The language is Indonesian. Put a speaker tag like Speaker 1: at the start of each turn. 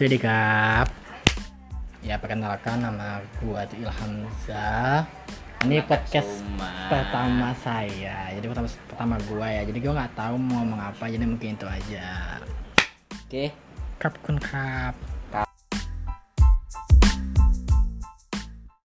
Speaker 1: Sudi Cup. Ya perkenalkan nama gua Ilham Zah. Ini podcast
Speaker 2: Suma.
Speaker 1: pertama saya. Jadi pertama pertama gua ya. Jadi gua nggak tahu mau ngomong apa. Jadi mungkin itu aja.
Speaker 2: Oke.
Speaker 1: Kap kun.